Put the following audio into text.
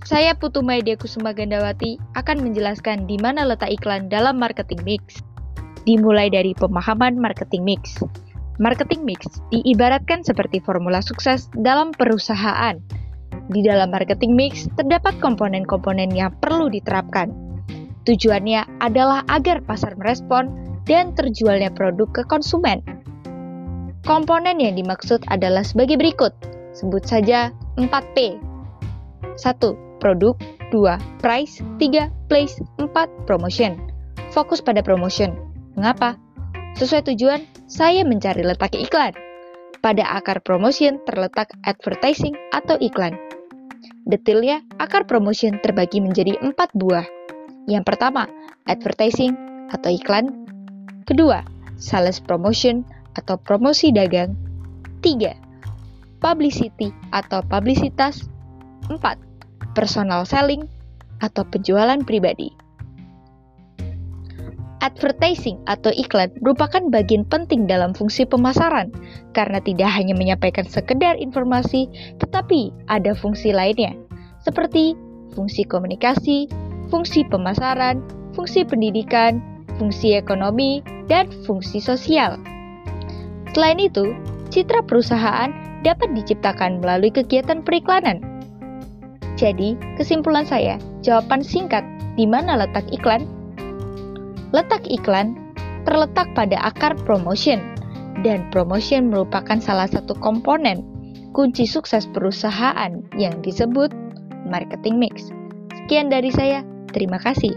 Saya Putu Maidia Kusuma Gandawati akan menjelaskan di mana letak iklan dalam marketing mix. Dimulai dari pemahaman marketing mix. Marketing mix diibaratkan seperti formula sukses dalam perusahaan. Di dalam marketing mix terdapat komponen-komponen yang perlu diterapkan. Tujuannya adalah agar pasar merespon dan terjualnya produk ke konsumen. Komponen yang dimaksud adalah sebagai berikut. Sebut saja 4P. 1 produk, 2. price, 3. place, 4. promotion. Fokus pada promotion. Mengapa? Sesuai tujuan, saya mencari letak iklan. Pada akar promotion terletak advertising atau iklan. Detailnya, akar promotion terbagi menjadi empat buah. Yang pertama, advertising atau iklan. Kedua, sales promotion atau promosi dagang. Tiga, publicity atau publisitas. Empat, personal selling, atau penjualan pribadi. Advertising atau iklan merupakan bagian penting dalam fungsi pemasaran karena tidak hanya menyampaikan sekedar informasi, tetapi ada fungsi lainnya, seperti fungsi komunikasi, fungsi pemasaran, fungsi pendidikan, fungsi ekonomi, dan fungsi sosial. Selain itu, citra perusahaan dapat diciptakan melalui kegiatan periklanan jadi, kesimpulan saya, jawaban singkat, di mana letak iklan? Letak iklan terletak pada akar promotion, dan promotion merupakan salah satu komponen kunci sukses perusahaan yang disebut marketing mix. Sekian dari saya, terima kasih.